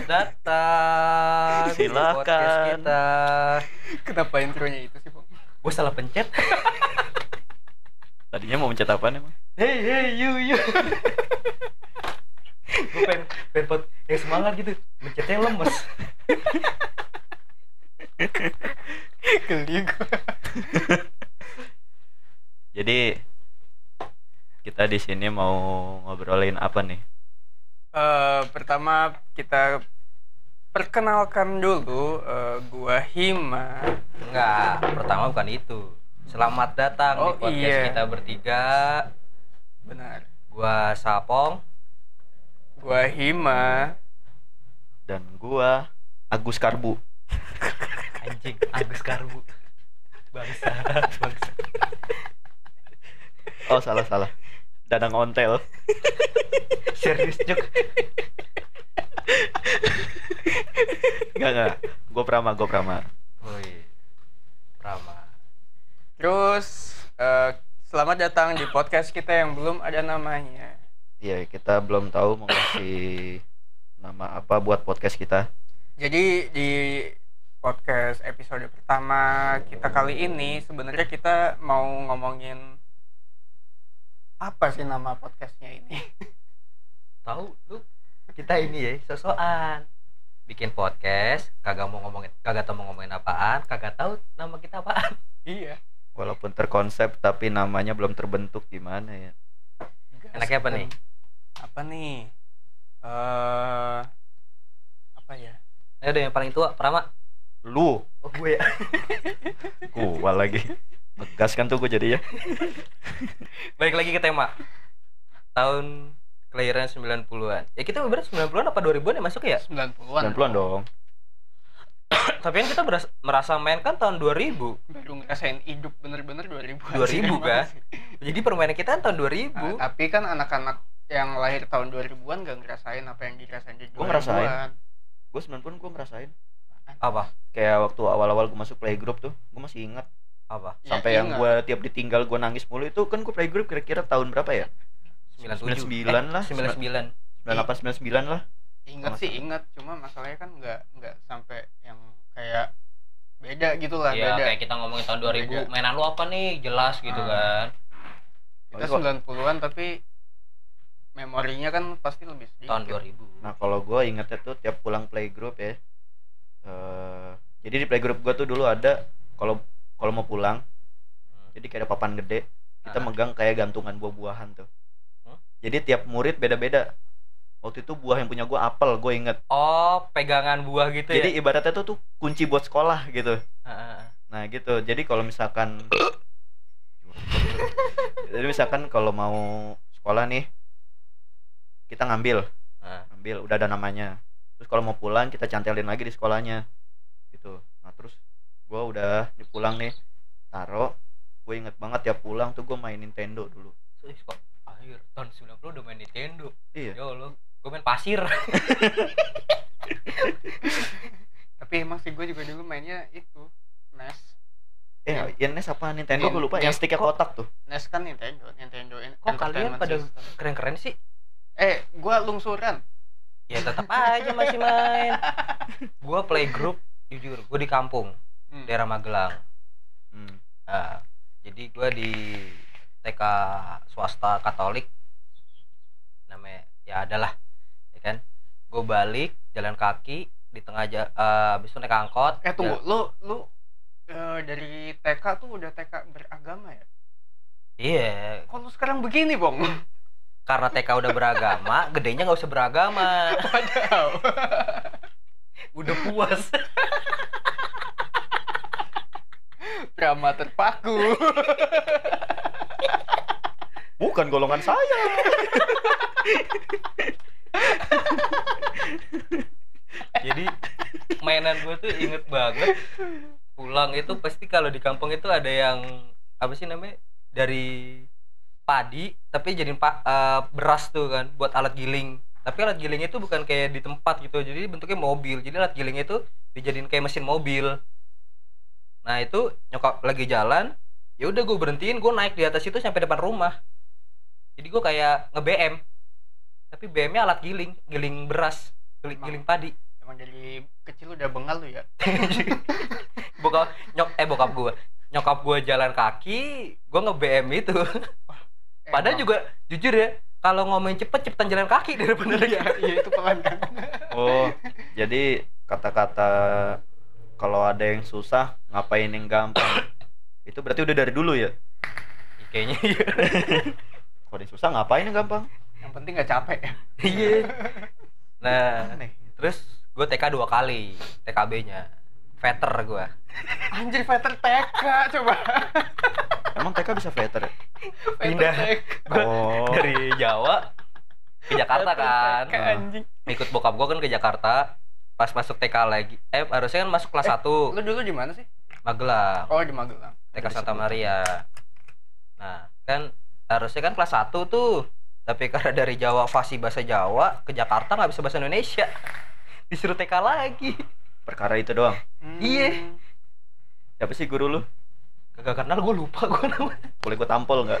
Selamat datang di Silakan. podcast kita. Kenapa intronya itu sih, Bang? Gue salah pencet. Tadinya mau mencet apa emang? Hey hey you you. gue pengen pengen pot yang semangat gitu. Mencetnya lemes. Geli gua. Jadi kita di sini mau ngobrolin apa nih? Eh, pertama kita perkenalkan dulu eh, gua Hima. Enggak, pertama bukan itu. Selamat datang Oh, di podcast iya. kita bertiga. Benar. Gua Sapong. Gua Hima. Dan gua Agus Karbu. Anjing, Agus Karbu. Bangsa, bangsa. Oh salah salah. Danang Ontel. Serius Cuk. Enggak enggak. Gua Prama, gua Prama. Woi. Prama. Terus eh, selamat datang di podcast kita yang belum ada namanya. Iya, kita belum tahu mau ngasih nama apa buat podcast kita. Jadi di podcast episode pertama kita kali ini sebenarnya kita mau ngomongin apa sih nama podcastnya ini? tahu lu kita ini ya sosokan bikin podcast kagak mau ngomongin kagak tahu mau ngomongin apaan kagak tahu nama kita apaan iya. Walaupun terkonsep tapi namanya belum terbentuk gimana ya? Enaknya apa nih? Apa nih? Eh apa ya? Ayo deh yang paling tua Prama Lu, oh gue ya gua lagi. Ngegas kan tuh gua jadi ya. balik lagi ke tema tahun kelahiran 90-an ya kita berarti 90-an apa 2000-an ya masuk ya 90-an. 90-an dong. tapi kan kita beras- merasa main kan tahun 2000 Baru ngerasain hidup bener-bener 2000 2000 kan jadi permainan kita kan tahun 2000 Nah, tapi kan anak-anak yang lahir tahun 2000-an gak ngerasain apa yang dirasain di 2000-an. Gua ngerasain. Gua 90-an gua ngerasain. apa Kayak waktu awal-awal gua masuk playgroup tuh, gua masih ingat apa Ya, sampai yang ingat. gua tiap ditinggal gua nangis mulu itu kan gua playgroup kira-kira tahun berapa ya? 97 99 lah. 99 98 99 lah. ingat sih ingat cuma masalahnya kan nggak nggak sampai yang kayak beda gitu lah Iya beda kayak kita ngomongin tahun 2000 Beda. mainan lu apa nih jelas gitu Ah. kan kita Kok- 90-an tapi memorinya kan pasti lebih sedikit tahun 2000 Nah, kalau gua ingetnya tuh tiap pulang playgroup ya. eh jadi di playgroup gua tuh dulu ada kalau kalau mau pulang Hmm. jadi kayak ada papan gede kita Ah. megang kayak gantungan buah-buahan tuh Hmm? Jadi tiap murid beda-beda. Waktu itu buah yang punya gua apel gue inget Oh, pegangan buah gitu jadi ya? ibaratnya tuh tuh kunci buat sekolah gitu. Heeh. nah gitu. Jadi kalau misalkan jadi misalkan kalau mau sekolah nih kita ngambil. Heeh. ambil udah ada namanya. Terus kalau mau pulang kita cantelin lagi di sekolahnya. Gitu. Nah terus gua udah di pulang nih taro. Gue inget banget tiap pulang tuh gue main Nintendo dulu Akhir tahun 90 udah main Nintendo. iya Ya Allah, gue main pasir. tapi emang sih gue juga dulu mainnya itu NES eh yang NES apa Nintendo Iya, gue lupa yang sticknya Kok- kotak tuh NES kan Nintendo Nintendo Kok kalian pada keren-keren sih? eh gue lungsuran Ya tetap aja masih main. Gua playgroup jujur, gue di kampung, Hmm. daerah Magelang. hmm. Nah, jadi gua di TK swasta Katolik. Namanya ya adalah ya kan? Gue balik jalan kaki di tengah ja, eh, habis itu naik angkot. Eh tunggu lu lu eh, dari TK tuh udah TK beragama ya? Iya. Kok lu sekarang begini bong? Karena TK udah beragama gedenya nggak usah beragama. Wadaw. udah puas. Drama terpaku bukan golongan saya. Jadi mainan gue tuh inget banget. Pulang itu pasti kalau di kampung itu ada yang apa sih namanya dari padi tapi jadiin pa- eh, beras tuh kan buat alat giling. Tapi alat giling itu bukan kayak di tempat gitu jadi bentuknya mobil. Jadi alat giling itu dijadiin kayak mesin mobil. Nah itu nyokap lagi jalan ya udah gue berhentiin gue naik di atas itu sampai depan rumah. Jadi gue kayak nge BM tapi BM nya alat giling giling beras giling, Emang. giling padi. emang dari kecil udah bengal lu ya? Bokap nyok eh bokap gua. Nyokap gua jalan kaki gua nge BM itu. Padahal Emang. juga jujur ya kalau ngomongin cepet cepetan jalan kaki daripada iya iya itu pelan kan. Oh, jadi kata-kata kalau ada yang susah ngapain yang gampang. Itu berarti udah dari dulu ya. kayaknya. Iya Kalau susah ngapain yang gampang? yang penting nggak capek. Ya iya. Nah Aneh. terus gue TK dua kali TKB nya veter gua. Anjir veter TK coba. Emang TK bisa veter ya? Pindah. Gua Oh. dari Jawa ke Jakarta kan. TK, anjing. Ikut bokap gua kan ke Jakarta. Pas masuk TK lagi eh harusnya kan masuk kelas Eh, 1 lu dulu di mana sih? Magelang. Oh di Magelang TK Santa. Maria nah kan harusnya kan kelas 1 tuh tapi karena dari Jawa fasih bahasa Jawa ke Jakarta nggak bisa bahasa Indonesia disuruh TK lagi Perkara itu doang. Hmm. Iya. Siapa sih guru lu? kagak kenal gue lupa gue namanya Boleh gua tampol nggak?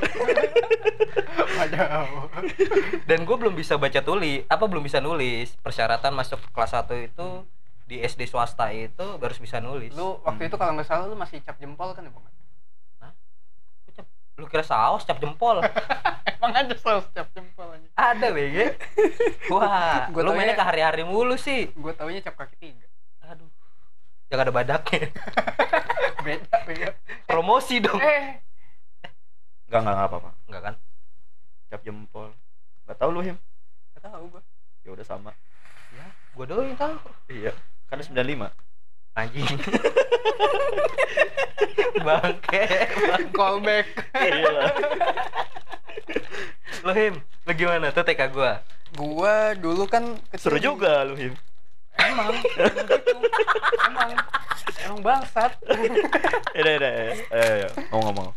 Dan gue belum bisa baca tulis apa belum bisa nulis persyaratan masuk kelas 1 itu di SD swasta itu baru bisa nulis Lu waktu itu kalau nggak salah lu masih cap jempol kan ya, Bang? Lu kira saus cap jempol Emang ada saus cap jempol anjing. ada BG wah Gua lu mainnya ke hari-hari mulu sih Gue taunya cap kaki tiga. aduh jangan ada badaknya Beda, beda. promosi dong Eh, Enggak, enggak, enggak apa-apa. enggak kan Cap jempol. Enggak tahu lu, Him. nggak tahu gue. Ya udah sama. ya gue doang yang tahu Iya. Kan 95. Anjing bangke Callback. Iya. lo him lo gimana tuh TK gua Gua dulu kan kecil Seru juga lu, Him. Emang, emang. Emang, bangsat. Ya udah, udah. Eh, ya. ngomong-ngomong.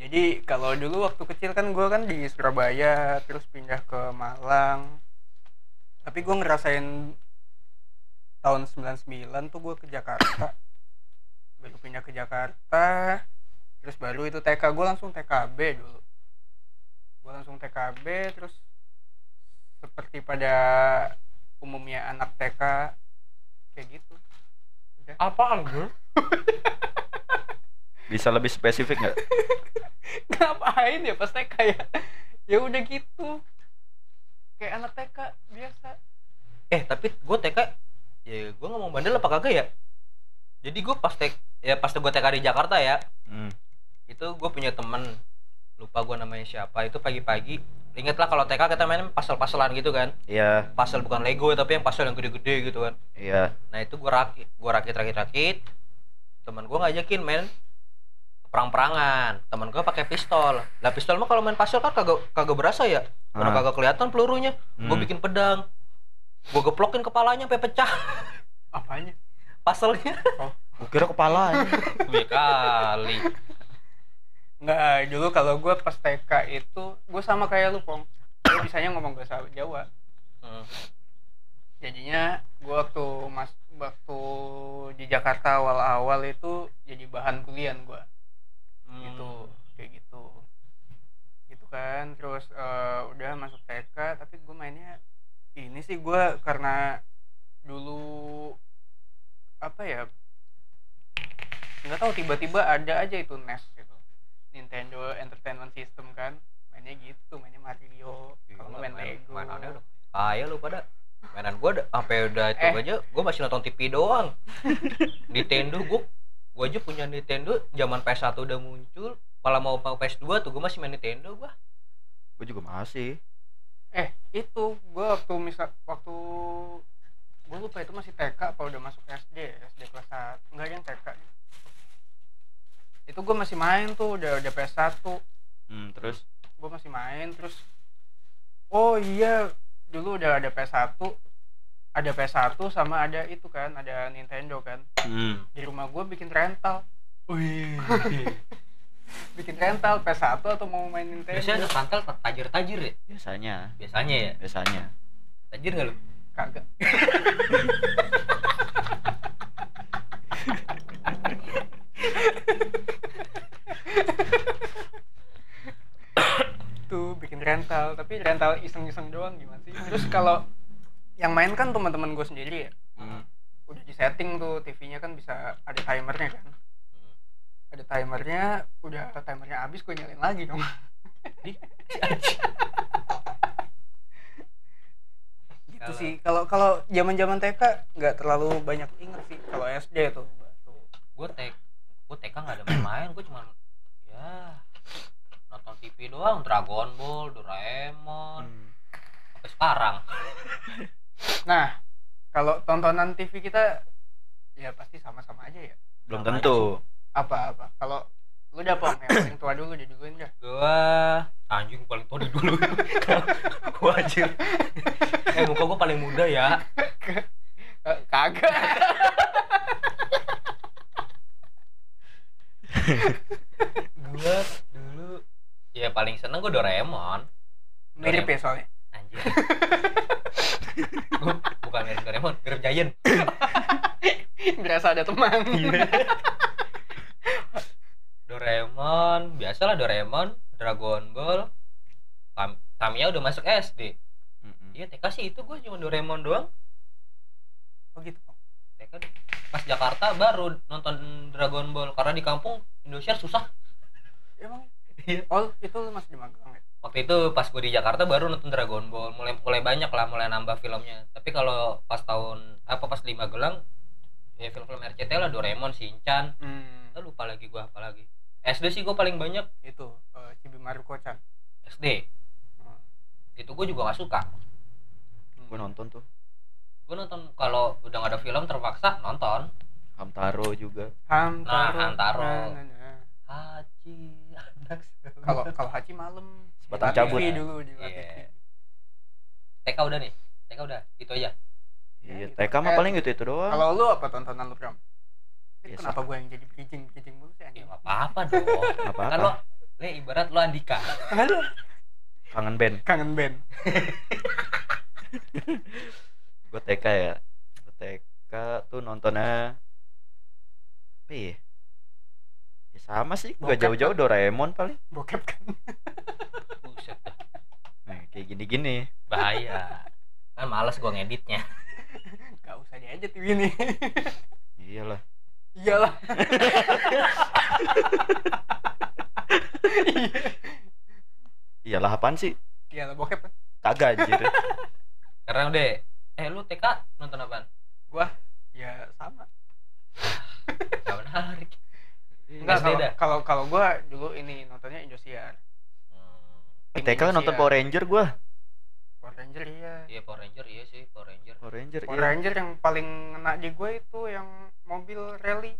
Jadi kalau dulu waktu kecil kan gue kan di Surabaya, terus pindah ke Malang. Tapi gue ngerasain tahun 99 tuh gue ke Jakarta. Baru pindah ke Jakarta, terus baru itu TK gue langsung TKB dulu. Gue langsung TKB, terus seperti pada umumnya anak TK kayak gitu. Udah. apaan gue Bisa lebih spesifik nggak? ngapain ya pas TK ya ya udah gitu kayak anak TK biasa eh tapi gue TK ya gue ngomong bandel apa kagak ya jadi gue pas TK ya pas gue TK di Jakarta ya Hmm. itu gue punya temen lupa gue namanya siapa itu pagi-pagi ingetlah kalau TK kita main pasal-pasalan gitu kan Iya, pasal bukan Lego tapi yang pasal yang gede-gede gitu kan iya. nah itu gue rakit gue rakit rakit rakit teman gue ngajakin main perang-perangan teman gue pakai pistol lah pistol mah kalau main pasal kan kagak kagak berasa ya karena Ah. kagak kelihatan pelurunya gue Hmm. bikin pedang gue geplokin kepalanya sampai pecah. Apanya? Pasalnya Gua kira kepala. kali. Nggak dulu kalau gue pas TK itu gue sama kayak lu pong. Gue bisanya ngomong bahasa Jawa. Hmm. jadinya gue waktu mas waktu di Jakarta awal-awal itu jadi bahan kuliah gue Hmm. gitu kayak gitu. Gitu kan terus eh, udah masuk TK tapi gue mainnya ini sih gue karena dulu apa ya nggak tahu tiba-tiba ada aja itu NES gitu. Nintendo Entertainment System kan mainnya gitu mainnya Mario kalau nggak main Lego. mainannya udah kaya lu pada mainan gua udah sampai udah itu Eh. aja gua masih nonton TV doang. Nintendo gua gua aja punya Nintendo zaman PS1 udah muncul malah mau mau PS2 tuh gua masih main Nintendo gua. Gue juga masih. Eh itu gue waktu misal waktu gue lupa itu masih TK apa udah masuk SD SD kelas 1 enggak yang TK itu gue masih main tuh udah udah PS1 Hmm, terus? Gue masih main terus oh iya dulu udah ada PS1 ada PS1 sama ada itu kan ada Nintendo kan. Hmm. di rumah gue bikin rental bikin rental PS1 atau mau main Nintendo biasanya anak santal tajir-tajir ya? Biasanya, biasanya ya? Biasanya. tajir nggak lu? Kagak. Tuh bikin rental. Tapi rental iseng-iseng doang gimana sih? Terus kalau yang main kan teman-teman gue sendiri ya. Hmm. setting tuh TV-nya kan bisa ada timernya kan. Ada timernya udah timernya habis gue nyalain lagi dong. Di- gitu sih. Kalau kalau zaman zaman TK nggak terlalu banyak inget sih. Kalau SD tuh baru gue tek gue TK nggak ada main-main. Gue cuma ya nonton TV doang. Dragon Ball Doraemon. Hmm. sampai sekarang. Nah kalau tontonan TV kita ya pasti sama-sama aja ya. Belum Sama tentu apa apa? Kalau lu udah pong yang paling tua dulu jadi duluin dah gue anjing paling tua di dulu. Gue anjir eh muka gue paling muda ya. Kagak. Gue dulu ya paling seneng gue Doraemon. Mirip ya soalnya? Anjir gue bukan mirip Doraemon mirip Giant. Berasa ada teman Doraemon biasalah Doraemon Dragon Ball. Tam Tamiya udah masuk SD iya TK sih itu gue cuma Doraemon doang. Oh gitu. TK pas Jakarta baru nonton Dragon Ball karena di kampung Indonesia susah. Emang? Iya. oh itu lu masih di Magelang ya? Waktu itu pas gue di Jakarta baru nonton Dragon Ball. Mulai mulai banyak lah mulai nambah filmnya. Tapi kalau pas tahun apa pas di Magelang ya film-film RCT lah Doraemon Shinchan. Hmm, lupa lagi gue apa lagi SD sih gue paling banyak itu eh, Cibi Maruko-chan SD Hmm. itu gue juga gak suka Hmm. gue nonton tuh gue nonton kalau udah gak ada film terpaksa nonton Hamtaro juga Hamtaro. Nah, Hamtaro. Nah, nah, nah. Haji anak Kalau kalau Haji malam Sebatang cabut. TV dulu di Iya. TV. TK udah nih TK udah gitu aja Ya, iya gitu. TK mah Eh, paling gitu itu doang Kalau lu apa tontonan lu Bram? Biasa. kenapa gue yang jadi bridging bridging mulu sih ya anjing? apa-apa dong. Apa kan lo apa le ibarat lo Andika. Kangen band. Kangen band. gue TK ya. Gue TK tuh nontonnya apa ya? Ya sama sih gak jauh-jauh Doraemon paling. Bokep kan. buset. Nah kayak gini-gini. Bahaya. Kan males gua ngeditnya. Gak usah TV ini. iyalah Iyalah. iyalah apaan sih Iyalah bokep kan. kagak anjir karena udah eh lu TK nonton apaan Ya sama. gak menarik Enggak kalau dah. kalau gua dulu ini nontonnya Indosiar. Hmm, TK kan nonton Power Ranger gue Power Ranger iya. iya Power Ranger iya sih Power Ranger. Power Ranger Power iya. Ranger yang paling ngena di gue itu yang mobil rally.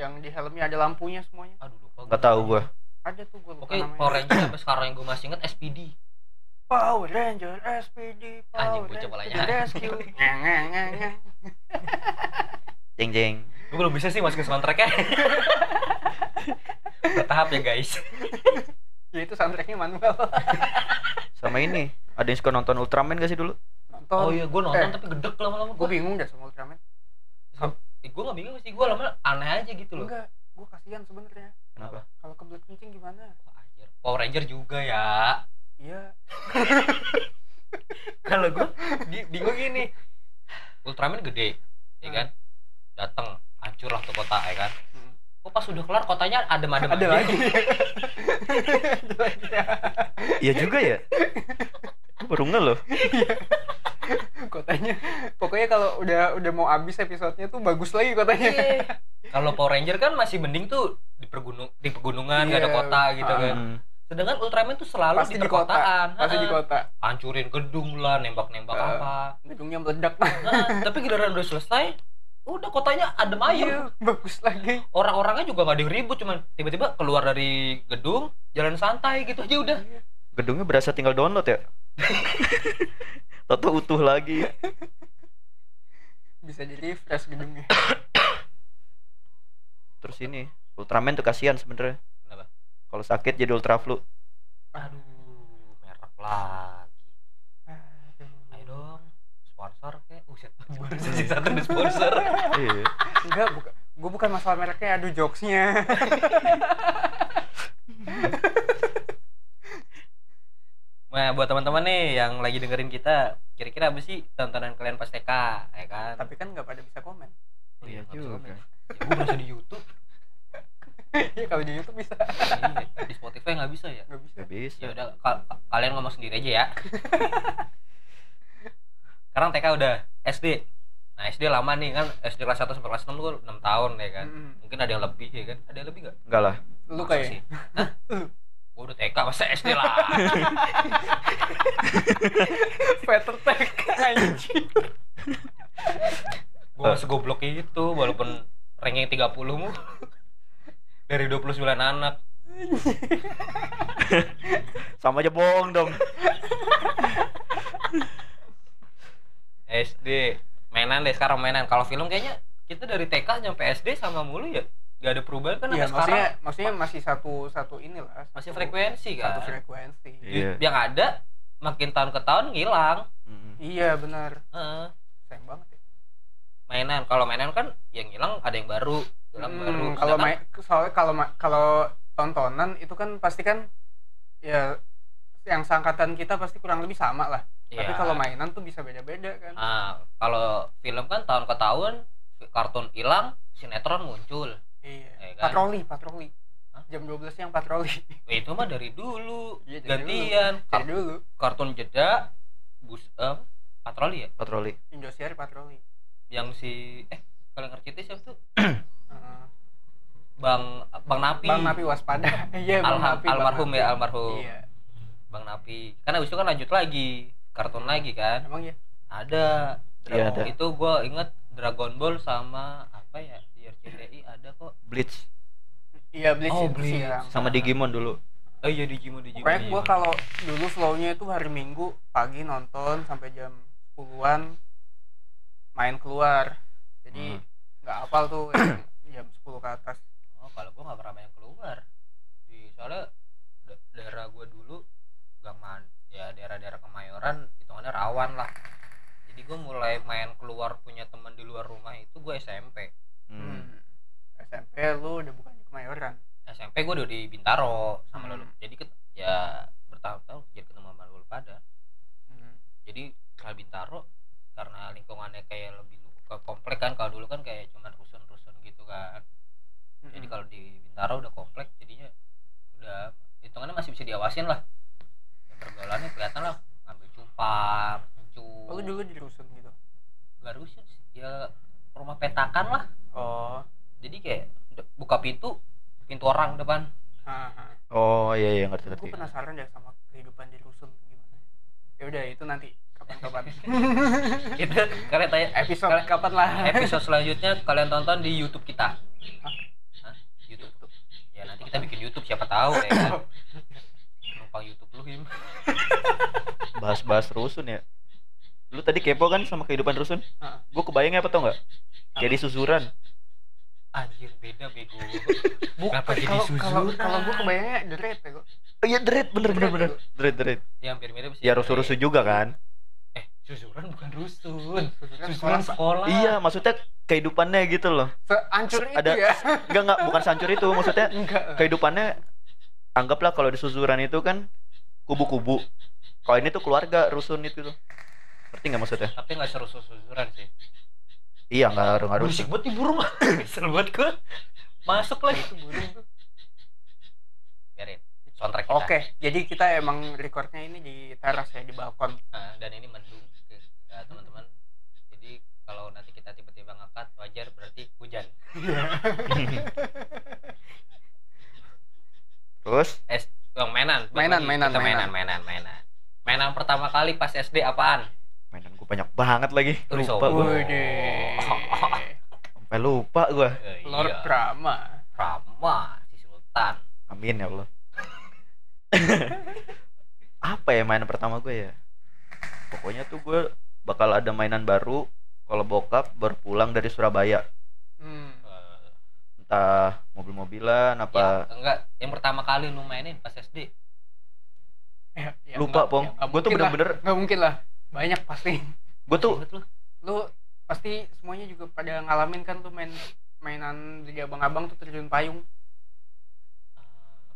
Yang di helmnya ada lampunya semuanya. Aduh lupa nggak tahu gue ada tuh gue lupa oke namanya. Power Ranger sampai sekarang yang gue masih inget SPD Power Ranger SPD Anjing, Power Ranger palanya. to the rescue nyang. jeng jeng. Gue belum bisa sih masukin soundtracknya. Bertahap ya guys. Ya itu soundtracknya manual. Sama ini ada yang suka nonton Ultraman gak sih dulu? Nonton. Oh iya gue nonton Eh. tapi gedek lama-lama gue gue bingung dah sama Ultraman. Eh, gue gak bingung sih gue lama aneh aja gitu loh. Enggak gue kasihan sebenarnya. Kenapa? Kalau kebelet kencing gimana? Wah, anjir. Power Ranger juga ya. Iya. Kalau gue bingung gini. Ultraman gede ya Hmm. kan? Datang hancur lah tuh kota ya kan Kok pas udah kelar kotanya adem-adem ada aja. lagi. Ada lagi iya juga ya. Baru nge loh. Kotanya pokoknya kalau udah udah mau habis episodenya tuh bagus lagi kotanya. Iya. kalau Power Ranger kan masih mending tuh di pergunung di pegunungan nggak ada Iya. kota gitu kan. Hmm. sedangkan Ultraman tuh selalu pasti di di kota. perkotaan. Pasti di kota. Hancurin gedung lah nembak-nembak Eh. apa. Gedungnya meledak. Heeh, tapi giliran udah selesai udah kotanya adem ayem iya bagus lagi. Orang-orangnya juga nggak ada yang ribut cuman tiba-tiba keluar dari gedung jalan santai gitu aja udah. Gedungnya berasa tinggal download ya? Toto utuh lagi. Bisa di refresh gedungnya. Terus ini Ultraman tuh kasihan sebenernya Kenapa? kalau sakit jadi ultra flu aduh merek lagi ayo dong sponsor kek uset sih satu di sponsor iya enggak buka gue bukan masalah mereknya aduh jokesnya Nah, buat teman-teman nih yang lagi dengerin kita, kira-kira apa sih tontonan kalian pas TK, ya kan? tapi kan nggak pada bisa komen Oh Iya bisa juga. komen. Ya, gua berasa di YouTube. ya kalau di YouTube bisa Iya, di Spotify nggak bisa ya? nggak bisa Gak bisa. Ya udah ka- ka- kalian ngomong sendiri aja ya. Sekarang TK udah SD. Nah, SD lama nih kan SD kelas 1 sampai kelas 6 tuh 6 tahun ya kan. Mm-mm. Mungkin ada yang lebih ya kan? Ada yang lebih nggak? Enggak lah. lu kayak? Gua udah TK masa SD lah. Peter Tech anjing Gua segoblok itu walaupun ranking 30 mu dari 29 anak. Sama aja bohong dong. SD mainan deh sekarang mainan. Kalau film kayaknya kita dari TK sampai SD sama mulu ya? Gak ada perubahan kan ya maksudnya sekarang? maksudnya masih satu satu inilah masih satu- frekuensi kan? satu frekuensi. Iya. yang ada makin tahun ke tahun ngilang. Mm. iya benar. Heeh. sayang banget ya. Mainan kalau mainan kan yang ngilang ada yang baru hilang Hmm, baru. kalau main soalnya kalau kalau tontonan itu kan pasti kan ya yang sangkatan kita pasti kurang lebih sama lah tapi Iya. kalau mainan tuh bisa beda-beda kan. Nah, kalau film kan tahun ke tahun kartun hilang sinetron muncul. Iya. Ya kan? patroli patroli. Hah? jam 12 yang patroli. Eh, itu mah dari dulu. Iya, dari gantian. dari Kar- dulu. Kartun jeda bus eh, patroli ya? Patroli. Indosiar patroli. Yang si eh kalau ngerti itu siapa tuh? Bang bang napi. Bang Napi waspada. Iya Bang Napi Bang almarhum Napi. ya almarhum. Iya. Bang napi. Kan abis itu kan lanjut lagi kartun lagi kan emang ya ada Iya, ada. itu gue inget Dragon Ball sama apa ya di RCTI ada kok Bleach iya Blitz Oh, Blitz. yang sama Digimon dulu. oh iya Digimon Digimon Pokoknya gue Digimon. kalau dulu flownya itu hari Minggu pagi nonton sampai jam 10-an main keluar. Jadi Hmm. nggak hafal tuh yang jam 10 ke atas. oh kalau gue nggak pernah main keluar di soalnya da- daerah gue dulu gang man ya daerah-daerah kemayoran hitungannya rawan lah jadi gue mulai main keluar punya teman di luar rumah itu gue SMP Hmm. Hmm. SMP lu udah bukan di Kemayoran. SMP gue udah di Bintaro sama Hmm. lu jadi ket- ya bertahun-tahun jadi ketemu sama lu pada Hmm. jadi kalau Bintaro karena lingkungannya kayak lebih lu- ke komplek kan kalau dulu kan kayak cuman rusun-rusun gitu kan jadi Mm-mm. kalau di Bintaro udah komplek jadinya udah hitungannya masih bisa diawasin lah pergaulannya kelihatan lah ngambil cupang cu Oh, lu dulu di rusun gitu. gak rusun sih ya rumah petakan lah Oh. jadi kayak buka pintu pintu orang depan Haha. Oh iya iya ngerti ngerti. Gue penasaran deh sama kehidupan di rusun gimana. Ya udah itu nanti kapan-kapan. itu kalian tanya Episode Kalian- kapan lah. episode selanjutnya kalian tonton di YouTube kita Hah? Hah? YouTube ya nanti kita bikin YouTube siapa tahu ya kan numpang YouTube lu him Bahas-bahas rusun ya. Lu tadi kepo kan sama kehidupan rusun? Heeh. Gue kebayangnya apa tau nggak? Jadi susuran. anjir beda bego Bukan Kenapa jadi kalau kalau susuran? kalau gue kebayangnya the red ya gue. Oh iya dread bener bener bener. Dread dread. ya hampir mirip sih Ya rusuh-rusuh juga kan? eh susuran bukan rusun Susuran susuran sekolah. sekolah Iya maksudnya kehidupannya gitu loh. Seancur itu Ada- ya. Enggak enggak bukan sancur itu maksudnya Enggak. kehidupannya anggaplah kalau di susuran itu kan kubu-kubu. Kalau ini tuh keluarga rusun itu tuh. Ngerti nggak maksudnya? tapi nggak seru susuran sih Iya nggak nggak berisik rusun. banget di burung seru banget gue masuk lagi Itu burung tuh. biarin soundtrack kita Oke, jadi kita emang recordnya ini di teras ya di balkon. Nah, dan ini mendung ke ya, teman-teman jadi kalau nanti kita tiba-tiba ngangkat wajar berarti hujan Terus es yang mainan Mainan, mainan, mainan mainan. mainan mainan mainan pertama kali pas SD apaan mainan gue banyak banget lagi. Lupa gue. Sampai lupa gue. Eh, Lord iya. Brahma. Rama si Sultan Amin ya Allah. Apa ya mainan pertama gue ya? Pokoknya tuh gue bakal ada mainan baru kalau bokap baru pulang dari Surabaya. Hmm. Eh, Entah mobil-mobilan ya, apa. enggak yang pertama kali lu mainin pas SD Ya, ya, Lupa, Pong. ya, Gua tuh bener-bener- nggak mungkin lah. Banyak pasti. Gue tuh lu? Lu pasti semuanya juga pada ngalamin kan tuh main mainan di abang-abang tuh terjun payung.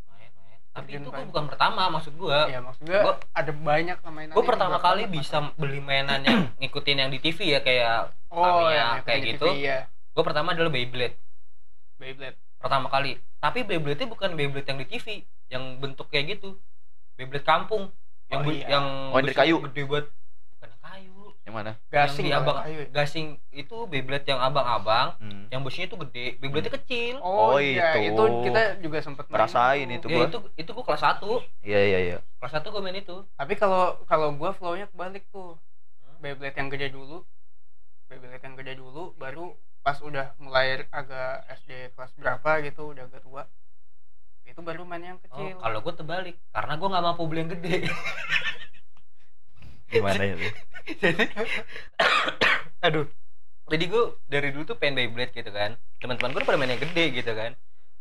Main tapi itu gua bukan pertama maksud gua ya maksud gue Gua- ada banyak mainan gue pertama gua kali bisa beli mainan yang ngikutin yang di TV ya kayak oh Tamiya, ya kayak gitu. iya gue pertama adalah Beyblade Beyblade pertama kali tapi Beyblade itu bukan Beyblade yang di TV yang bentuk kayak gitu Beyblade kampung yang Oh, iya. yang Oh, yang dari besinya kayu. gede banget bukan yang kayu yang mana gasing yang abang kayu ya? gasing itu Beyblade yang abang-abang hmm. yang besinya itu gede Beyblade nya kecil oh, Oh, iya itu. itu kita juga sempet main Ngerasain tuh. itu. ya gua. itu itu gue kelas 1 iya iya iya kelas 1 gue main itu tapi kalau kalau gue flownya kebalik tuh Hmm. Beyblade yang gede dulu Beyblade yang gede dulu baru pas udah mulai agak SD kelas berapa gitu udah agak tua. Itu baru main yang oh, kecil. kalau gue terbalik karena gue nggak mampu beli yang gede. Gimana ya tuh? jadi aduh jadi gue dari dulu tuh pengen Beyblade gitu kan. Teman-teman gue pada main yang gede gitu kan.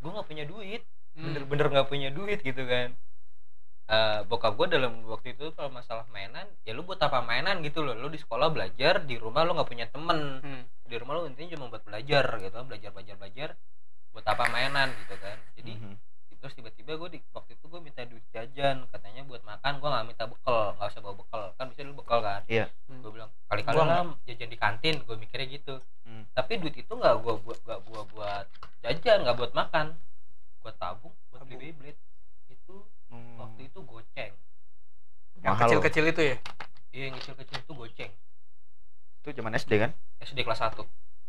Gue nggak punya duit Hmm. bener-bener nggak punya duit gitu kan. Eh bokap gue dalam waktu itu kalau masalah mainan ya lu buat apa mainan gitu loh. Lu di sekolah belajar di rumah lu nggak punya temen. Hmm. Di rumah lu intinya cuma buat belajar gitu kan belajar belajar belajar buat apa mainan gitu kan jadi Mhm. terus tiba-tiba gue di waktu itu gue minta duit jajan katanya buat makan gue nggak minta bekal nggak usah bawa bekal kan bisa dulu bekal kan Iya. Hmm. gue bilang kali-kali Gua lah jajan di kantin gue mikirnya gitu Hmm. tapi duit itu nggak gue buat nggak gua buat jajan nggak buat makan gue tabung buat beli. Beyblade itu Hmm. waktu itu goceng yang Mahal kecil-kecil itu ya iya yang kecil-kecil itu goceng itu zaman SD kan? SD kelas 1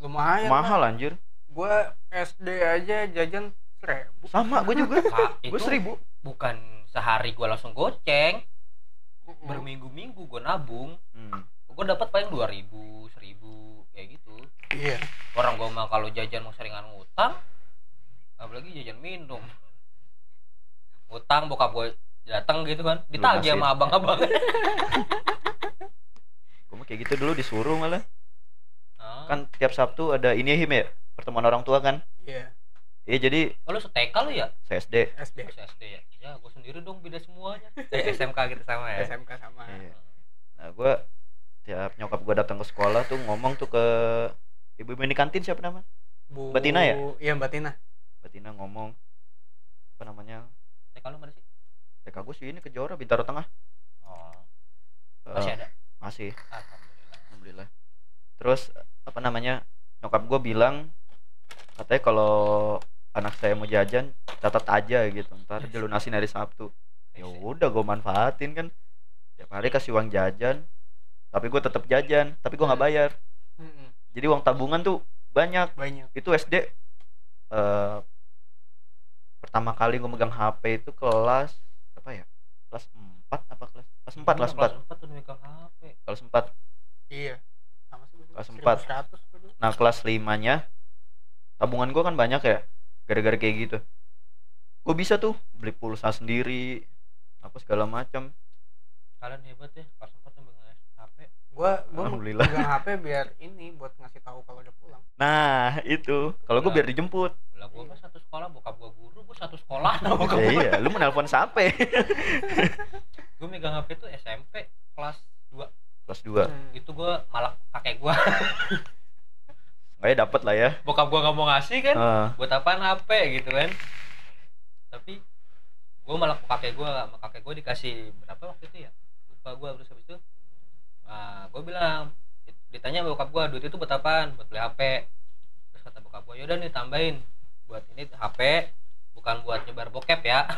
lumayan mahal anjir. Gue SD aja jajan seribu. Sama gue juga. Gue itu seribu. bukan sehari gue langsung goceng. Berminggu-minggu gue nabung. Hmm. gue dapat paling 2000 1000 kayak gitu. Iya. Orang gue mah kalau jajan mau seringan ngutang apalagi jajan minum. Ngutang bokap gue datang gitu kan. Ditagih sama abang-abang gue mah kayak gitu dulu disuruh malah. Ah. kan tiap Sabtu ada ini him ya? Pertemuan orang tua kan? Iya. Iya jadi oh, lu seteka lu ya? Saya SD SD Terus SD ya? Ya gue sendiri dong beda semuanya. Eh, SMK gitu sama ya? SMK sama. Iya. nah gue tiap nyokap gue datang ke sekolah tuh ngomong tuh ke ibu-ibu di kantin siapa nama Bu Mbak Tina ya? iya Mbak Tina. Mbak Tina ngomong apa namanya? TK lu mana sih? TK gue sih ini kejora bintaro tengah. Oh. Eh, masih ada masih alhamdulillah. Alhamdulillah. Terus apa namanya nyokap gue bilang katanya kalau anak saya mau jajan catat aja gitu. Ntar dilunasin hari Sabtu. Ya udah gue manfaatin kan. Tiap hari kasih uang jajan tapi gue tetap jajan tapi gue nggak bayar. Mm-mm. jadi uang tabungan tuh banyak. Banyak. Itu SD eh pertama kali gue megang HP itu kelas apa ya? Kelas 4 apa kelas kelas 4 kelas 4 kelas 4 tuh megang HP kelas 4 iya. Sama sih Kelas empat. 1100 gua dulu. nah kelas 5 nya tabungan gue kan banyak ya gara-gara kayak gitu. Gue bisa tuh beli pulsa sendiri apa segala macam. Kalian hebat ya kelas 4 tuh megang HP gua gua Alhamdulillah. megang HP biar ini buat ngasih tahu kalau udah pulang. Nah itu. Kalau gue biar dijemput. Lah gue mah satu sekolah bokap gue guru gue satu sekolah. Nah bokap ya iya lu menelpon siapa gue megang HP tuh SMP kelas 2 kelas 2 Hmm. itu gue malah kakek gue Kayaknya dapat lah ya. Bokap gue nggak mau ngasih kan? Ah, buat apaan HP gitu kan? Tapi gue malah ke kakek gue sama kakek gue dikasih berapa waktu itu ya? Lupa gue terus habis itu nah, gue bilang ditanya bokap gue duit itu buat apaan? Buat beli HP terus kata bokap gue yaudah nih tambahin buat ini HP bukan buat nyebar bokep ya.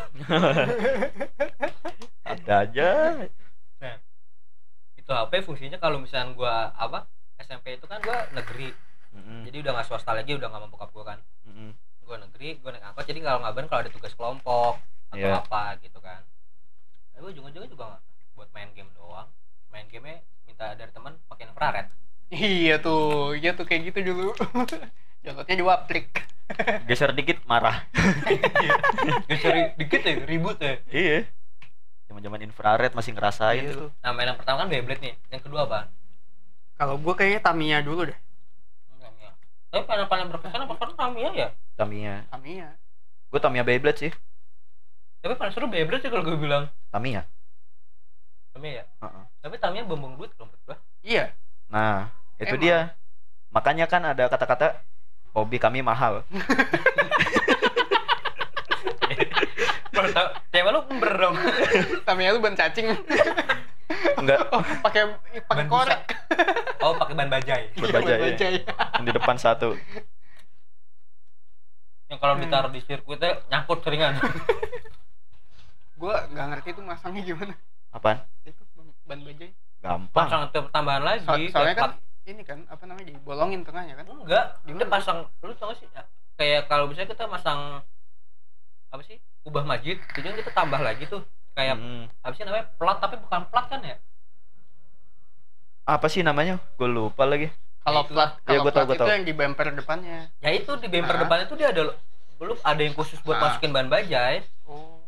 Ada aja. Itu HP fungsinya kalau misalnya gue apa SMP itu kan gue negeri. Mm-mm, jadi udah nggak swasta lagi udah nggak mau bokap gue kan. Mm-mm. gue negeri gue naik angkot jadi kalau ngabarin kalau ada tugas kelompok atau Iya. apa gitu kan. Tapi ujung-ujungnya juga nggak buat main game doang. Main game minta dari teman pakai infrared. Iya tuh iya tuh kayak gitu dulu downloadnya dua klik geser dikit marah. Geser dikit ya ribut ya. Iya. Zaman-zaman infrared masih ngerasain Iya tuh. tuh. nah main yang pertama kan Beyblade nih yang kedua apa? Kalau gua kayaknya Tamiya dulu deh. Tamiya. tapi paling paling berkesan apa kan Tamiya ya? Tamiya. Tamiya. Gue Tamiya Beyblade sih. Tapi paling seru Beyblade sih kalau gue bilang. Tamiya. Tamiya ya? Heeh. tapi Tamiya bumbung duit kalau menurut gue iya. Nah itu Emang. dia. Makanya kan ada kata-kata hobi kami mahal cewek lu ember dong Tamiya lu ban cacing. enggak Oh, pakai pakai Ban korek. oh pakai ban bajai Ban Iya, bajai, iya. bajai. yang di depan satu yang kalau Hmm. ditaruh di sirkuitnya nyangkut seringan Gua nggak ngerti itu masangnya gimana. apaan Itu ban bajai. gampang pasang tambahan lagi So- soalnya kan ini kan apa namanya dibolongin tengahnya kan. enggak Gimana? kita pasang lu tau gak sih ya, kayak kalau misalnya kita masang apa sih ubah majid itu kan kita tambah lagi tuh kayak Hmm. apa sih namanya plat tapi bukan plat kan ya apa sih namanya gue lupa lagi Kalau Ya, plat kalau gua tahu, plat gua itu tahu. yang di bumper depannya. ya itu di bumper Ah. depan itu dia ada belum ada yang khusus buat Ah. masukin ban bajai Oh.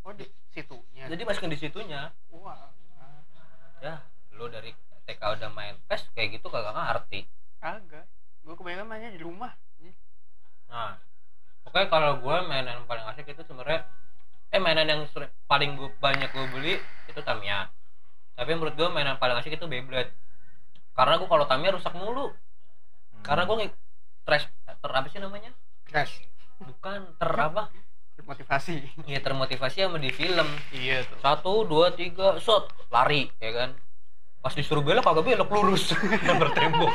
Oh di situnya. jadi masukin di situnya Wah. ya lu dari TK udah main PES kayak gitu kagak ngerti Agak. Gue kebanyakan mainnya di rumah. nah pokoknya kalau gue mainan yang paling asik itu sebenarnya eh mainan yang paling gue banyak gue beli itu Tamiya tapi menurut gue mainan paling asik itu Beyblade karena gue kalau Tamiya rusak mulu karena gue stress ter apa sih namanya Crash. bukan ter apa Motivasi. ya termotivasi sama di film Iya tuh. satu dua tiga shot lari ya kan pas disuruh belok kagak belok lurus nomor tembok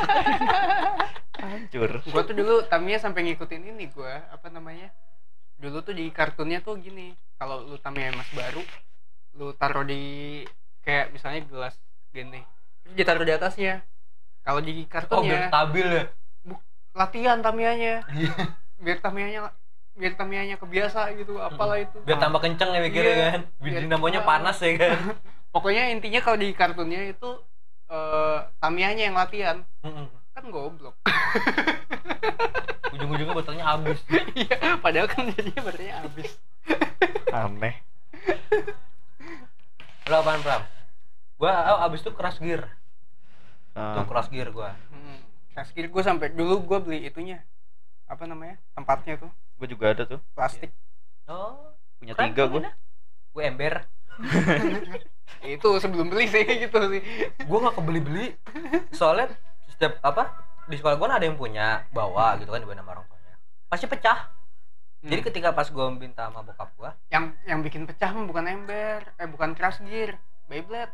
hancur Gue tuh dulu Tamiya sampai ngikutin ini gue apa namanya? Dulu tuh di kartunnya tuh gini. Kalau lu Tamiya emas baru, lu taruh di kayak misalnya gelas gini. Terus ditaruh di atasnya. Kalau di oh biar kartunnya stabil ya latihan Tamiyanya. Iya. biar Tamiyanya biar Tamiyanya kebiasa gitu apalah itu biar tambah kenceng ya mikirnya Iya, kan biar ah. panas ya kan pokoknya intinya kalau di kartunnya itu eh Tamiyanya yang latihan. Mm-mm. kan goblok. Ujung-ujungnya botolnya habis. Iya padahal kan jadinya baterainya habis. Aneh. Lo apaan Pram? gua oh, abis itu keras gear. Ah, tuh keras gear gua. Hmm. Crash gear gue sampai dulu gue beli itunya. Apa namanya? Tempatnya tuh. Gue juga ada tuh. Plastik. Oh punya keren tiga mainnya. gua ember itu sebelum beli sih gitu sih. Gua nggak kebeli-beli. Soalnya setiap apa di sekolah gua ada yang punya bawa gitu kan di nama orang tuanya. Pasti pecah. Jadi Hmm. ketika pas gua minta sama bokap gua yang yang bikin pecah mah bukan ember eh bukan crash gear Beyblade.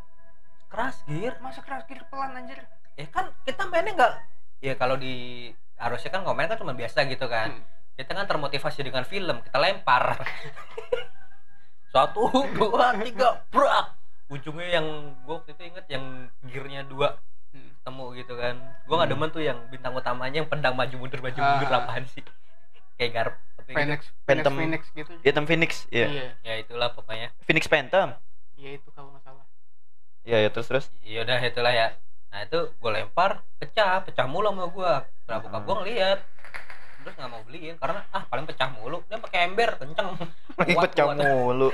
Keras gear? Masa crash gear pelan anjir? Ya kan kita mainnya nggak ya kalau di harusnya kan komen kan cuma biasa gitu kan. Hmm. kita kan termotivasi dengan film kita lempar satu dua tiga brak. Ujungnya yang gue waktu itu inget yang gearnya dua. Hmm. ketemu gitu kan. Gue nggak Hmm. demen tuh yang bintang utamanya yang pedang maju mundur maju mundur Ah. apaan sih? Kayak garp tapi gitu. Phoenix Phoenix Phantom. Phoenix gitu. Phantom Phoenix iya. Iya. Ya itulah pokoknya. Phoenix Phantom. Iya itu kalau nggak salah. Iya ya terus terus. Yaudah itulah ya. Nah itu gue lempar pecah pecah mulu sama gue nah bokap gue ngeliat terus nggak mau beliin karena ah paling pecah mulu. Dia pakai ember kenceng. Kuat, pecah kuat. mulu.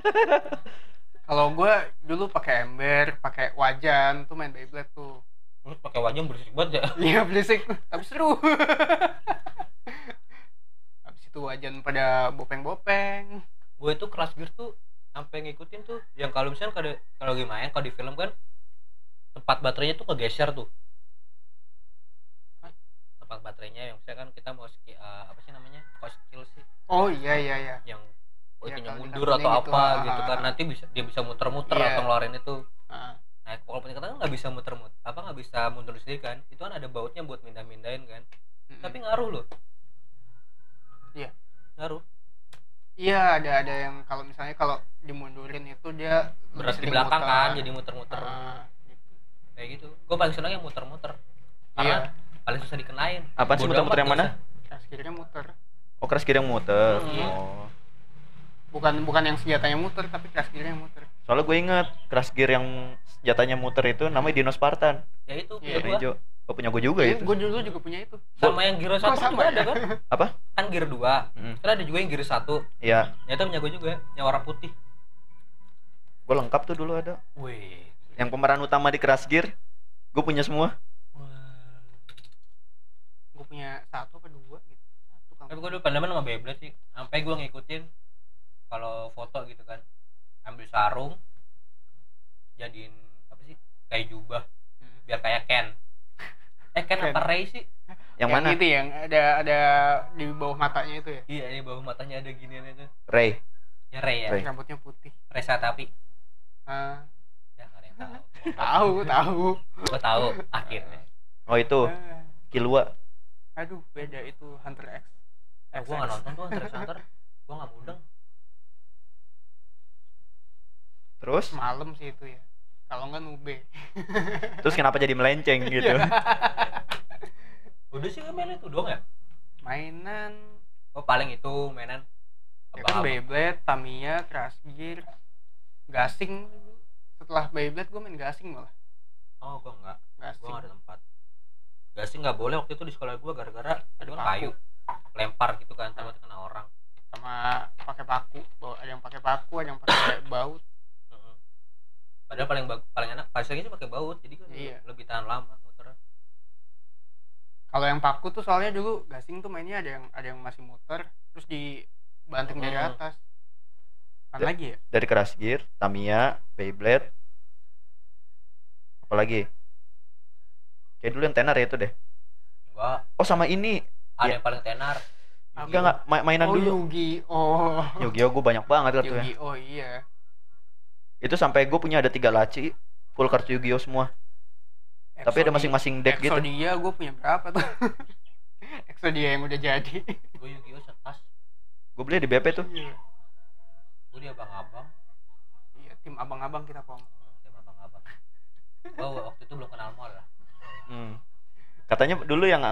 Kalau gue dulu pakai ember pakai wajan tuh main Beyblade tuh. Terus pakai wajah berisik banget ya. Iya berisik. Tapi seru. Habis itu wajan pada bopeng-bopeng. Gue itu kelas gear tuh sampai ngikutin tuh yang kalau misalnya kalau kalau lagi main kalau di film kan tempat baterainya tuh kegeser tuh? Tempat baterainya yang kan kita mau ski, eh, apa sih namanya? Kok skill sih. Oh iya iya iya. Yang oh, Iya, itunya mundur atau gitu, apa ah, gitu ah, kan. ah. nanti bisa dia bisa muter-muter Iya. atau ngeluarin itu. Ah, nah kalau penting kan nggak bisa muter-muter apa nggak bisa mundur sendiri kan. Itu kan ada bautnya buat mindah-mindahin kan. Mm-mm. tapi ngaruh loh. Iya. ngaruh. Iya ada ada yang kalau misalnya kalau dimundurin itu dia berat di belakang muter. kan jadi muter-muter. Gitu. kayak gitu. Gue paling senang yang muter-muter. Iya. karena paling susah dikenain Apaan sih muter-muter yang mana? crash gear-nya muter. Oh keras kiri yang muter. Hmm. oh. Bukan bukan yang senjatanya muter tapi crash gear-nya muter. Soalnya gue inget keras gear yang senjatanya muter itu namanya Dino Spartan. Ya itu Iya. punya hijau. Oh punya gue juga itu. gue dulu juga punya itu. Sama yang gear satu sama juga ya? ada kan? Apa? kan gear dua. Mm. kan ada juga yang gear satu. Iya, ya itu punya gue juga yang warna putih. Gue lengkap tuh dulu ada. wih. Yang pemeran utama di Crash Gear, gue punya semua. Punya satu apa dua gitu. Satu kan tapi gue dulu pendemen sama Beyblade sih sampai gue ngikutin kalau foto gitu kan. Ambil sarung jadiin apa sih kayak jubah Hmm. biar kayak Ken. Eh Ken Ken. apa Ray sih? Yang, mana? itu yang ada ada di bawah matanya itu ya? Iya ini bawah matanya ada ginian itu. Ray. ya Ray ya. Ray. rambutnya putih. Resa tapi ah. Ya nggak ada yang tahu. Tahu tahu. Gue tahu akhirnya. Oh itu. Ah, Kilua aduh beda itu Hunter X. Eh gue nggak nonton tuh Hunter x Hunter. Gue nggak mudeng terus? Malam sih itu ya. Kalau nggak nube terus kenapa jadi melenceng gitu? Udah sih main itu doang ya? Mainan. Oh paling itu mainan ya kan. Beyblade Tamiya Crash Gear. Gasing. Setelah Beyblade gue main gasing malah. Oh gue nggak. Gue gasing. nggak ada tempat gak sih nggak boleh waktu itu di sekolah gue gara-gara ada kan paku. kayu lempar gitu kan sama kena orang sama pakai paku ada yang pakai paku ada yang pakai baut Heeh. padahal paling paling enak paling sih pakai baut jadi kan Iya. lebih tahan lama muter kalau yang paku tuh soalnya dulu gasing tuh mainnya ada yang ada yang masih muter terus dibanting dari Hmm. atas apa Da- lagi ya dari Crash Gear Tamiya Beyblade apalagi kayak dulu yang tenar ya itu deh. Enggak oh sama ini. Ada Iya. yang paling tenar. Enggak enggak. Ma- mainan oh dulu. Yugi. Oh. Yu-Gi-Oh gue banyak banget ya. Yugi oh iya. Itu sampai gue punya ada tiga laci full kartu Yu-Gi-Oh semua. Tapi ada masing-masing deck gitu. Exodia gue punya berapa tuh? Exodia yang udah jadi. Gue Yu-Gi-Oh setas. Gue beli di BP tuh. Iya. Gue di abang-abang. Iya, tim abang-abang kita pong. Hmm, tim abang-abang. Gue waktu itu belum kenal mall lah Hmm. katanya dulu yang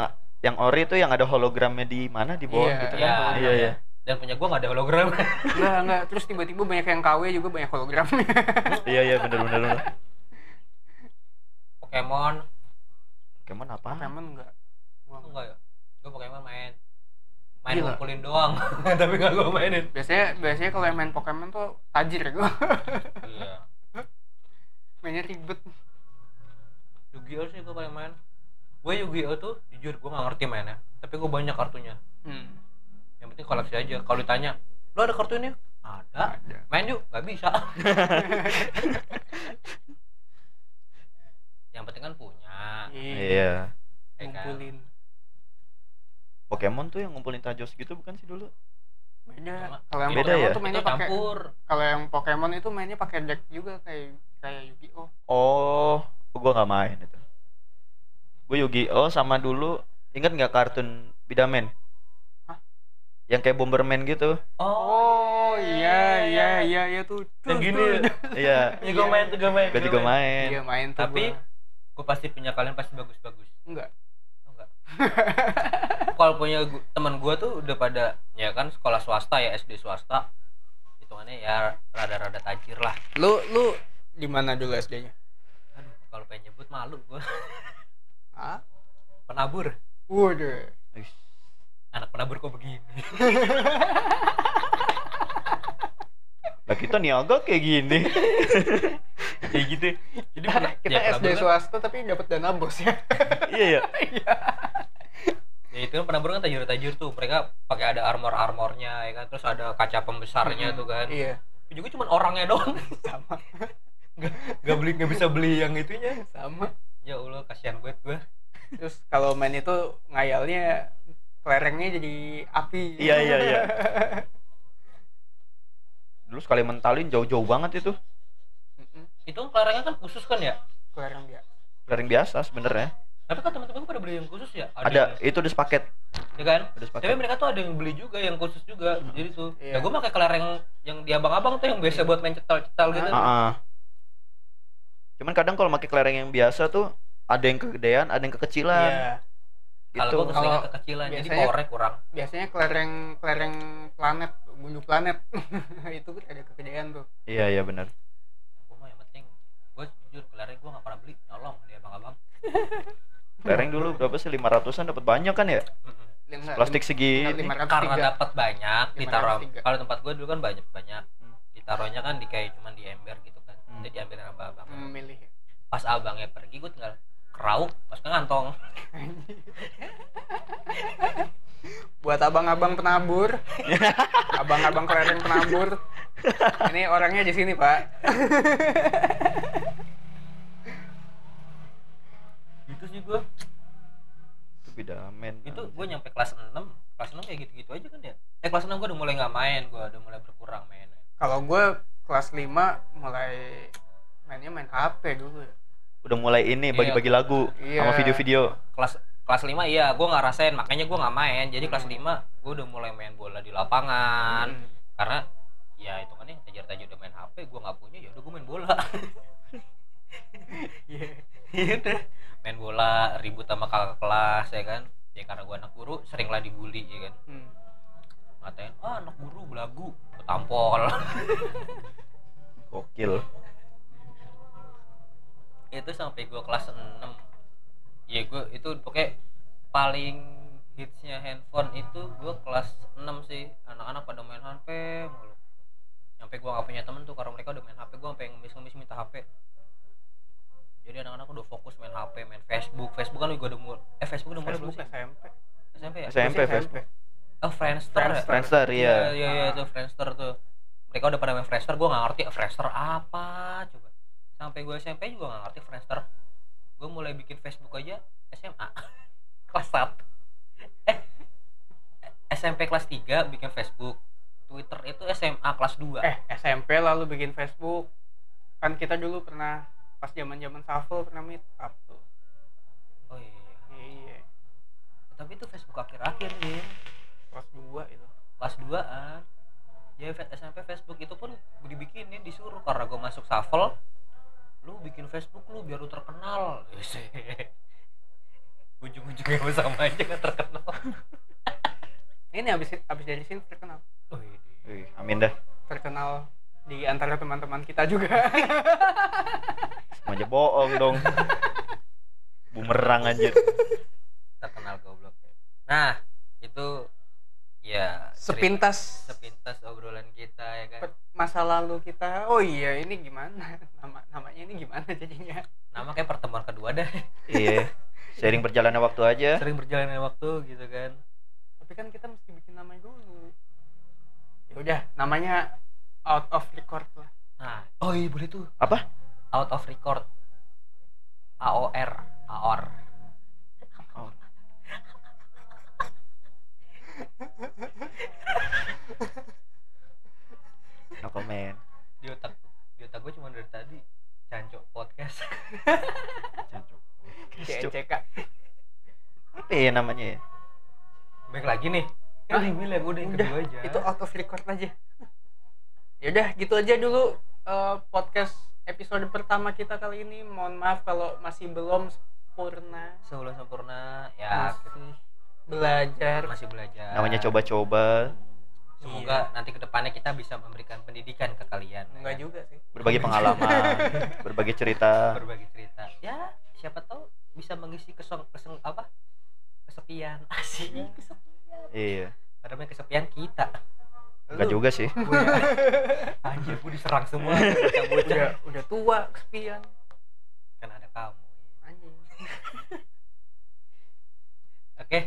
yang ori itu yang ada hologramnya di mana? Di bawah Iya, gitu iya, kan? iya iya dan punya gue nggak ada hologram. Enggak enggak terus tiba-tiba banyak yang KW juga banyak hologramnya. Iya iya bener bener bener. Pokemon. Pokemon apa Pokemon enggak Gua enggak ya? Gue Pokemon main. Main Gila. ngumpulin doang. Tapi nggak gue mainin. Biasanya biasanya kalau yang main Pokemon tuh tajir gue iya. Mainnya ribet Yu-Gi-Oh sih gue paling main. Gue Yu-Gi-Oh tuh jujur gue nggak ngerti mainnya tapi gue banyak kartunya. Hmm. yang penting koleksi aja kalau ditanya lo ada kartu ini? Ada. Ada. Main yuk? Nggak bisa. Yang penting kan punya. Iya. Ya kan? ngumpulin. Pokemon tuh yang ngumpulin tajos gitu bukan sih dulu? Beda. Sama. kalau yang Beda Pokemon ya? tuh itu mainnya pakai campur. kalau yang Pokemon itu mainnya pakai deck juga kayak kayak Yu-Gi-Oh. Oh gue nggak main itu gue Yu-Gi-Oh sama dulu inget nggak kartun Bidamen Hah? yang kayak Bomberman gitu. Oh iya iya iya iya tuh yang gini. tuh. ya iya. Ya gue main tuh gue main. Gue juga main. iya main tuh Tapi- gua. gue pasti punya kalian pasti bagus-bagus. Enggak. Oh, enggak. Kalau punya teman gue tuh udah pada ya kan sekolah swasta ya SD swasta. Hitungannya ya rada-rada tajir lah. Lu lu di mana dulu SD-nya aduh kalau pengen nyebut malu gue ah penabur? Waduh anak penabur kok begini? Lah kita niaga kayak gini. Kayak gitu jadi pena- kita ya, SD kan- swasta tapi dapat dana bos ya. Iya ya ya itu kan penabur kan tajir-tajir tuh. Mereka pakai ada armor armornya ya kan? Terus ada kaca pembesarnya tuh kan. Iya. Tapi juga cuma orangnya doang. Sama. Nggak nggak beli nggak bisa beli yang itunya. Sama ya allah kasihan banget gue terus kalau main itu ngayalnya kelerengnya jadi api. Iya iya iya. Dulu sekali mentalin jauh-jauh banget itu. Itu kelerengnya kan khusus kan ya? Kelereng dia. Lereng biasa sebenarnya. Tapi kan teman-teman pada beli yang khusus ya? Ada yang- itu udah sepaket. Ya kan? Udah tapi sepaket mereka tuh ada yang beli juga yang khusus juga. Jadi tuh. Iya. ya gue pakai kelereng yang di abang-abang tuh yang biasa buat main cetal-cetal gitu. Ah, ah. Cuman kadang kalau pakai kelereng yang biasa tuh ada yang kegedean ada yang kekecilan. Iya. Kalau gitu gue keseringan Kalau kekecilan jadi biasanya- powernya kurang. biasanya kelereng kelereng planet gundu planet. Itu kan ada kegedean tuh. Iya iya benar. Gue mah yang penting gue jujur kelereng gue gak pernah beli. Nolong di abang-abang kelereng dulu berapa sih? lima ratusan dapat banyak kan ya? Plastik segini enggak, 503. karena dapat banyak ditaruh 503. kalau tempat gue dulu kan banyak banyak Hmm. ditaruhnya kan di kayak cuman di ember gitu kan Hmm. jadi diambil sama abang. Memilih pas abangnya pergi gue tinggal kerauk pas ke kantong buat abang-abang penabur. Abang-abang kelereng penabur. Ini orangnya di sini pak. Gitu sih gue itu beda men. Itu gue nyampe kelas 6 kelas 6 kayak gitu-gitu aja kan ya eh kelas 6 gue udah mulai nggak main. Gue udah mulai berkurang mainnya. Kalau gue kelas 5 mulai mainnya main HP dulu ya. Udah mulai ini Iya. bagi-bagi lagu Iya. sama video-video. kelas kelas 5 iya gue nggak rasain makanya gue nggak main jadi kelas Hmm. 5 gue udah mulai main bola di lapangan Hmm. karena ya itu kan yang tajar-tajar udah main HP gue nggak punya ya udah gue main bola Iya. Iya udah main bola ribut sama kakak kelas ya kan ya karena gue anak guru sering lah dibully ya kan Hmm. Ngatain ah anak guru belagu ketampol. Gokil. itu sampai gue kelas 6 ya gue itu pokoknya paling hitsnya handphone itu gue kelas 6 sih. Anak-anak pada main HP mulu. Sampai gue gak punya temen tuh karena mereka udah main HP gue sampai ngemis-ngemis minta HP jadi anak-anak udah fokus main HP main Facebook. Facebook kan juga udah mulai eh Facebook udah mulai belum Facebook sih. SMP. SMP ya? SMP, Masih Facebook. Oh Friendster, ya? Friendster. Friendster iya iya. iya iya itu Friendster tuh mereka udah pada main Friendster gue gak ngerti Friendster apa coba sampai gue SMP juga gak ngerti Friendster gue mulai bikin Facebook aja SMA kelas 1 eh SMP kelas 3 bikin Facebook Twitter itu SMA kelas 2 Eh, SMP lalu bikin Facebook. Kan kita dulu pernah pas zaman-zaman shuffle pernah meet up tuh. oh iya Iya. tapi itu Facebook akhir-akhir sih Kelas 2 itu. kelas 2an ya SMP Facebook itu pun gue dibikinin disuruh karena gue masuk shuffle lu bikin Facebook lu biar lu terkenal ujung-ujungnya gue sama aja gak terkenal Ini habis habis dari sini terkenal. oh, iya. Wih, amin dah. Terkenal di antara teman-teman kita juga. Semuanya bohong dong. Bumerang anjir. terkenal goblok nah itu ya cerita- Sepintas sepintas obrolan kita ya kan masa lalu kita. Oh iya, ini gimana? Nama namanya ini gimana jadinya? nama kayak pertemuan kedua dah Iya. Sering berjalannya waktu aja. sering berjalannya waktu gitu kan Tapi kan kita mesti bikin nama dulu. Ya udah, namanya out of record lah. nah oh iya boleh tuh Apa? out of record AOR AOR No comment. di otak di otak gue cuma dari tadi cancok podcast Cancuk. CCK. Apa ya namanya ya? baik lagi nih Ah, udah bilang udah yang Udah, kedua aja itu out of record aja. Ya udah, gitu aja dulu eh, podcast episode pertama kita kali ini. Mohon maaf kalau masih belum sempurna. sebelum sempurna ya Masih belajar. masih belajar Namanya coba-coba, semoga nanti ke depannya kita bisa memberikan pendidikan ke kalian Enggak ya. juga sih. berbagi pengalaman, berbagi cerita. berbagi cerita ya siapa tahu bisa mengisi kesong keseng apa kesepian asik kesepian Iya. padahal yang kesepian kita Enggak juga sih. Ya, anjir gue diserang semua udah udah tua kesepian. kan ada kamu Anjing. oke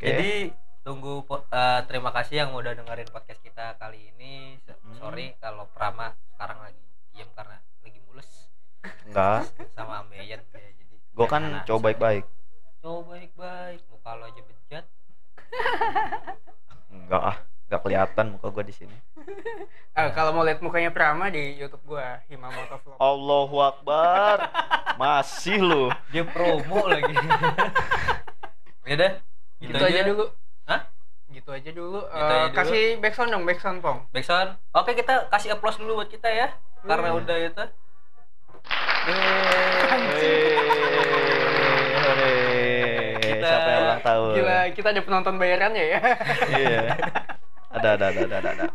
Oke. jadi tunggu eh, terima kasih yang udah dengerin podcast kita kali ini Hmm. sorry kalau Prama sekarang lagi diem karena lagi mules enggak. sama ambeien ya, jadi Gue kan anak- coba baik-baik. coba baik-baik muka lo aja bejat Enggak ah, enggak kelihatan muka gue di sini. Ah, kalau mau lihat mukanya Prama di YouTube gua Himamoto Vlog. Allahu Akbar. Masih lu. dia promo lagi ya udah gitu, aja dulu. Hah? Gitu aja dulu. Gitu Eh, aja dulu. kasih backsound dong, backsound Pong. Backsound oke kita kasih applause dulu buat kita ya karena Hmm. udah itu. Kita- Siapa yang ulang tahun? Gila, kita ada penonton bayarannya ya. Iya. Ada ada ada ada ada. ada.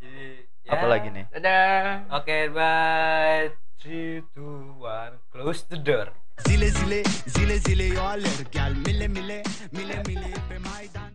jadi ya. Apa lagi nih? Dadah. oke bye three two one close the door zile zile zile zile yo alerg al mile mile mile mile pe Maidan